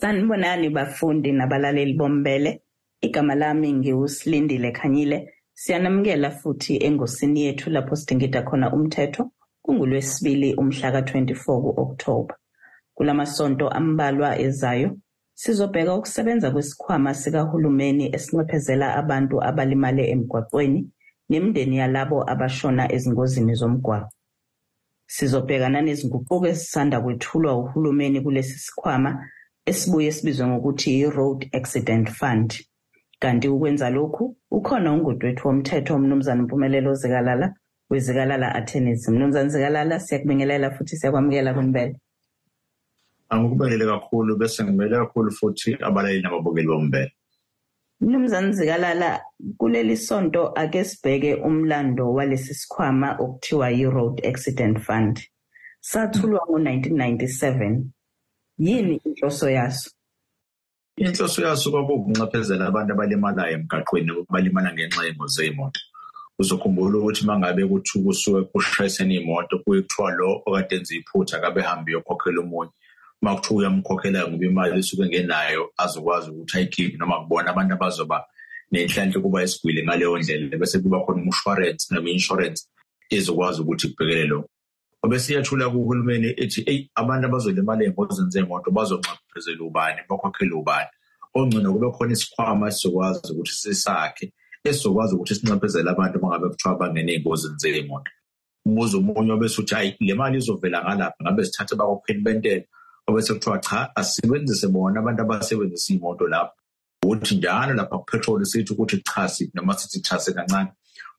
Sanibonani bafundi nabalaleli bombele. Igama lami ngiwusilindile Khanyile. Siyanamukela futhi engosini yethu lapho sidingida khona umthetho kungulwesibili umhla ka-24 ku-Okthoba. Kulamasonto ambalwa ezayo sizobheka ukusebenza kwesikhwama sikahulumeni esinxephezela abantu abalimale emgwaqweni nemindeni yalabo abashona ezingozini zomgwaqo. Sizobhekana nezinguquko ezisanda kwethulwa uhulumeni kulesi sikhwama esibuye sibizwe ngokuthi i-Road Accident Fund. Kanti ukwenza lokhu ukhona ungudwethu womthetho umnumzana Mpumelelo Zikalala wezikalala Attorneys. Mnumzane Zikalala siyakubingelela futhi siyakwamukela kumbele. Angikubelele kakhulu bese ngibele kakhulu futhi abalaleli nababukeli bombele. Mnumzane Zikalala kuleli sonto ake sibheke umlando walesi sikhwama okuthiwa yi-Road Accident Fund. Sathulwa ngo-1997 yini inhloso yaso inhloso yaso kwakuwukunxephezela abantu abalimalayo emgaqweni balimala ngenxa yengozi zey'moto uzokhumbula ukuthi uma ngabe kuthi kusuke kushayisene iy'moto kuye kuthiwa lo okade enza iphutha akabe hambe uyokhokhela omunye uma kuthiwa uyamkhokhela ngoba imali esuke engenayo azokwazi ukuthi ayikhiphe noma kubona abantu abazoba nenhlanhla kuba isigwili ngaleyo ndlela bese kuba khona umshwarensi noma i-insurance ezokwazi ukuthi kubhekele lokho. Obesiyathula kuhulumeni ethi eyi abantu abazolimala ey'ngozini zey'moto bazonxephezela ubani bakhokhele ubani? Ongcono kube khona isikhwama esizokwazi ukuthi sisakhe esizokwazi ukuthi sinxephezele abantu uma ngabe kuthiwa bangene ey'ngozini zey'moto. Umbuzo omunye obese uthi hayi le mali izovela ngalapha ngabe sithathe bakhokheli bentela obese kuthiwa cha asisebenzise bona abantu abasebenzisa iy'moto lapho. Ukuthi njalo lapha kupetrol sithi ukuthi cha sithi noma sithi thase kancane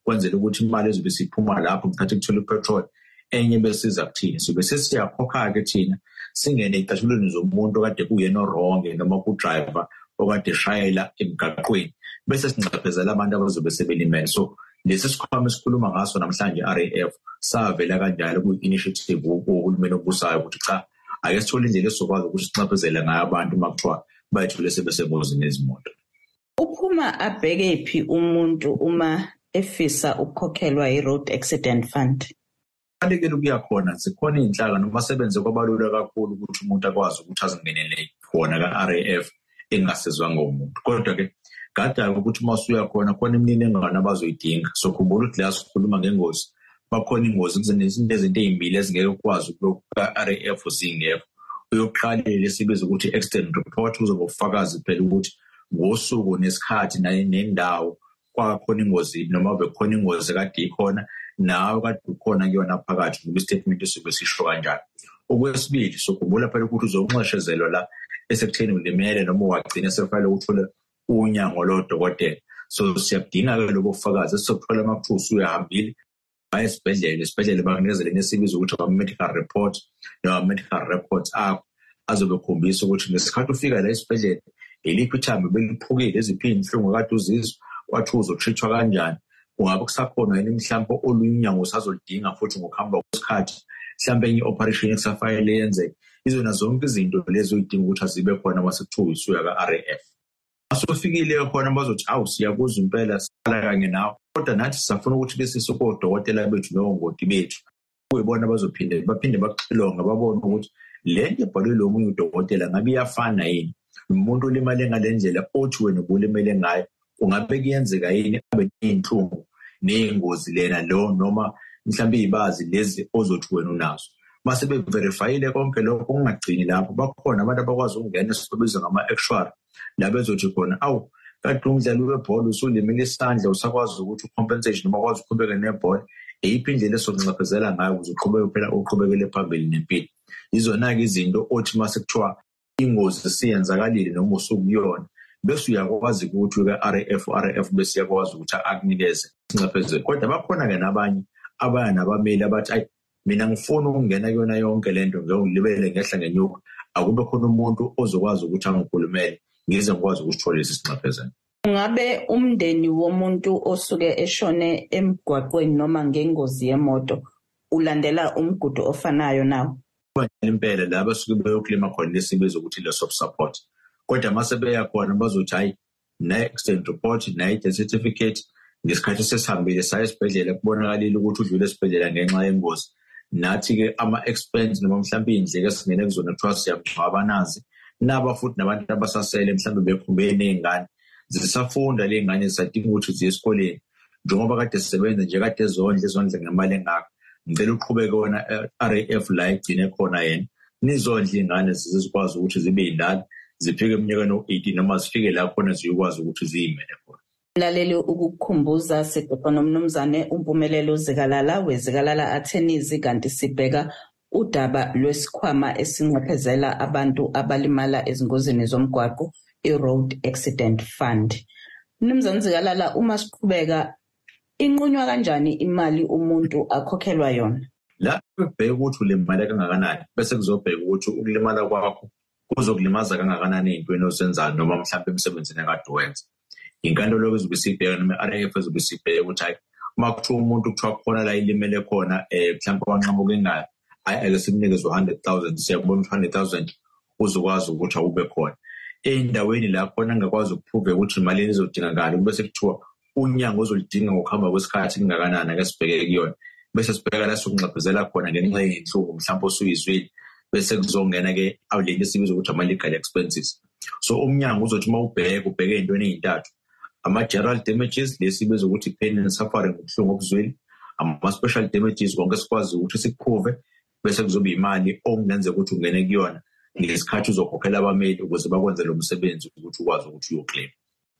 kwenzela ukuthi imali ezobe siphuma lapho ngithathe kuthole ipetrol enye besiza kuthina. Sobe sesiyakhokha-ke thina singene ey'cathulweni zomuntu okade kuyena oronge noma kudrayiva okade eshayela emgaqweni. Bese sinxephezela abantu abazobe sebelimele. So lesi sikhwama esikhuluma ngaso namhlanje i-RAF savela kanjalo kuyi-initiative wohulumeni obusayo ukuthi cha ake sithole indlela esizokwazi ukuthi sinxephezele ngayo abantu uma kuthiwa bayithole sebesengozini ezimoto uphuma abheke phi umuntu uma efisa ukukhokhelwa i-road accident fund? Kubalulekile ukuya khona zikhona iy'nhlaka noma sebenze kwabalula kakhulu ukuthi umuntu akwazi ukuthi azingenele khona ka-RAF engasizwanga umuntu kodwa-ke ngada-ke ukuthi uma usuya khona khona imininingwane abazoyidinga. So khumbula ukuthi la sikhuluma ngengozi bakhona ingozi kunezinto ezinto ey'mbili ezingeke ukwazi ka-RAF zingekho uyokuqalele sibiza ukuthi i-accident report uzobe ufakazi phela ukuthi ngosuku nesikhathi nendawo kwakhona ingozi noma bekhona ingozi kade ikhona nawe kade ukhona kuyona phakathi ngoba istatement esuke sisho kanjani okwesibili sokhumbula phela ukuthi uzokunxeshezelwa la esekutheni ulimele noma wagcina sekufanele uthole unyango lodokotela. So siyakudinga-ke lobo bufakazi esizokuthola uma kuthiwa usuyahambile baye esibhedlela esibhedlela bakunikezele nesibizo ukuthi ama-medical report noma ama-medical records akho azobe ekhombisa ukuthi ngesikhathi ufika la esibhedlela iliphi ithambo beliphukile eziphi iy'nhlungu kade uzizwa kwathiwa uzotrithwa kanjani. Kungabe kusakhona yini? Mhlawumbe olunye unyango usazolidinga futhi ngokuhamba kwesikhathi mhlawumbe enye i-operation ekusafanele yenzeke. Izona zonke izinto lezo oyidinga ukuthi azibe khona uma sekuthiwa isuya ka-RAF masufikile khona bazothi awu siyakuza impela siqala kanye nawe. Kodwa nathi sisafuna ukuthi besise kodokotela bethu nongoti bethu kuyibona bazophinde baphinde baxilonga babone ukuthi le nto ebhalwe lo munye udokotela ngabe iyafana yini. Umuntu olimale ngale ndlela othi wena ubulimele ngayo kungabe kuyenzeka yini? Abe ney'nhlungu ney'ngozi lena lo noma mhlawumbe iy'bazi lezi ozothi wena unazo. Mase beverifayile konke lokho kungagcini lapho. Bakhona abantu abakwazi ukungena esikubiza ngama-actuary la bezothi khona awu kade umdlali webhola usulimele isandla usakwazi ukuthi ucompensation noma kwazi uqhubeke nebhola eyiphi indlela esokunxephezela ngayo ukuze uqhubeke phela uqhubekele phambili nempilo? Yizona-ke izinto othi uma sekuthiwa ingozi siyenzakalile noma usukuyona bese uyakwazi ukuthi ke-RAF RAF bese uyakwazi ukuthi akunikeze sinxephezelo kodwa bakhona-ke nabanye abaya nabameli abathi ayi mina ngifuna ukungena kuyona yonke le nto ngiyongilibele ngehla ngenyuka. Akube khona umuntu ozokwazi ukuthi angikhulumele. Ngize ngikwazi ukusithola lesi sinxephezelo Ngabe umndeni womuntu osuke eshone emgwaqweni noma ngengozi yemoto ulandela umgudu ofanayo nawo? Impela la basuke beyokulima khona lesibizo ukuthi le soft support. Kodwa mase beya khona bazothi hayi na-accident report na-death certificate ngesikhathi sesihambile saya esibhedlela kubonakalile ukuthi udlule esibhedlela ngenxa yengozi nathi-ke ama-expense noma mhlawumbe iy'ndleko esingene kuzona kuthiwa siyangcwaba nazi naba futhi nabantu abasasele mhlawumbe bekhumbe ney'ngane zisafunda le y'ngane zisadinga ukuthi ziye esikoleni. Njengoba kade sisebenza nje kade ezondla ezondle ngemali engakho ngicela uqhubeke wona r-a-f la igcine khona yena. Nizondla iy'ngane zize zikwazi ukuthi zibe yindala zifike eminyakeni o-eighteen noma zifike la khona ziyokwazi ukuthi ziyimele khona. Mlaleli ukukukhumbuza sixoxa nomnumzane umpumelelo zikalala wezikalala athenizi kanti sibheka udaba lwesikhwama esinxephezela abantu abalimala ezingozini zomgwaqo i-road accident fund. Mnumzane zikalala uma siqhubeka inqunywa kanjani imali umuntu akhokhelwa yona? La kubheka ukuthi ulimale kangakanani bese kuzobheka ukuthi ukulimala kwakho kuzokulimaza kangakanani ey'ntweni ozenzayo noma mhlawumbe emsebenzini ekade wenza inkantolo ezobe siyibheka noma i-r f ezobe siyibheka ukuthi hayi uma kuthiwa umuntu kuthiwa khona la ilimele khona um mhlawumbe kwanqamuka engayo hayi ake simnikeze u-hundred thousand siyakubona ukuthi u-hundred thousand uzokwazi ukuthi awube khona. Ey'ndaweni la khona angakwazi ukuphuve ukuthi imali izodingakala bese kuthiwa unyango ozolidinga ngokuhamba kwesikhathi kungakanani ake sibheke kuyona. Bese sibheka la sokunxephezela khona ngenxa yey'nhlungu mhlawumbe osuyizwile bese kuzongena-ke awulento esibiza ukuthi ama-legal expenses. So umnyango uzothi uma ubheke ubheke ey'ntweni ey'ntathu ama-general damages lesibiza ukuthi pain and suffering ubuhlungu obuzwile ama-special damages konke sikwazi ukuthi sikuphuve bese kuzoba imali okungenzeka ukuthi ungene kuyona ngesikhathi uzokhokhela abameli ukuze bakwenze lo msebenzi ukuthi ukwazi ukuthi uyoclaim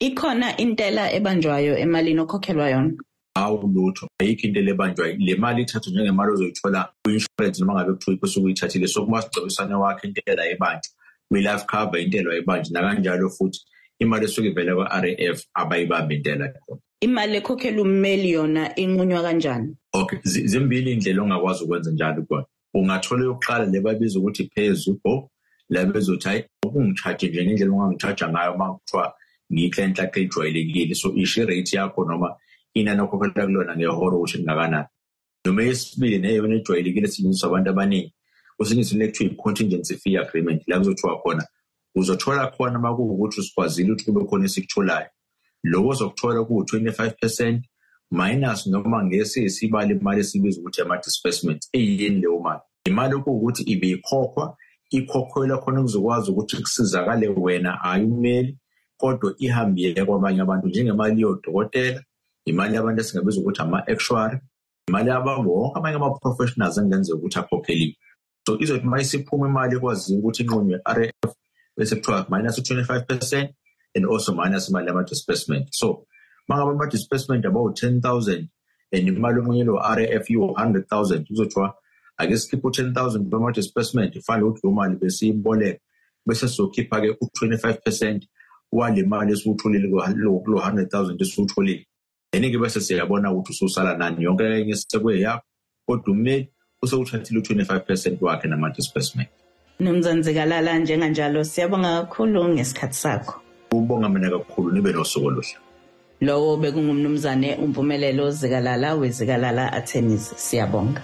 ikhona intela ebanjwayo emalini okhokhelwa yona? Hawu lutho. Ayikho into lebanjwayo le mali ithathwa njengemali ozoyithola kwi-insurance noma ngabe kuthiwa ikosuke uyithathile so kuma sigcebisane wakho intela ebanjwa kwi-life cover intela ebanjwa nakanjalo futhi imali esuke ivele kwa-r a f abayibambe intela khona imali ekhokhela ummeli yona inqunywa kanjani? Okay zimbili iy'ndlela ongakwazi ukwenza njalo kona. Ungathola yokuqala le babiza ukuthi phezu o la bezothi hayi ukungi-charge nje ngendlela ongangi-charge ngayo uma kuthiwa ngiyi-client lakho ejwayelekile so isho i-rate yakho noma inani okhokhela kulona ngehora ukuthi lingakanani. Noma yesibili neyona ejwayelekile esetshenziswa abantu abaningi kwesinye isinto lekuthiwa i-contingency fee agreement. La kuzothiwa khona uzothola khona uma kuwukuthi usikwazile ukuthi kube khona esikutholayo loko ozokuthola kuwu-twenty-five percent minus noma ngesiyisibala imali esibiza ukuthi ama-disbursement eyini leyo mali. Imali okuwukuthi ibeyikhokhwa ikhokhelwa khona kuzokwazi ukuthi kusizakale wena hhayi ummeli kodwa ihambile kwabanye abantu njengemali yodokotela imali yabantu esingabiza ukuthi ama-actuary imali yababo wonke amanye ama-professionals engenzeka ukuthi akhokheliwe so izothi uma isiphuma imali ekwaziyo ukuthi inqunywe i-r f bese kuthiwa minus u-twenty-five percent and also minus imali yama-disbursement so uma ngabe ama-disbursement abawu-ten thousand and imali onqunyelwe u-r f iwu-hundred thousand. Kuzothiwa ake sikhiphe u-ten thousand kwama-disbursement ifane ukuthi lo mali besiyiboleka bese sizokhipha-ke u-twenty-five percent wale mali esiwutholile kulo hundred thousand esiwutholile. Then-ke bese siyabona ukuthi ususala nani. Yonke enye sekweyakho kodwa ummeli usewuthathile u-twenty-five percent wakhe nama-disbursement nomzanzikalala njenganjalo siyabonga kakhulu ngesikhathi sakho. Ubonga mina kakhulu nibe nosuku oluhle. Lowo bekungumnumzane umpumelelo zikalala wezikalala attorneys siyabonga.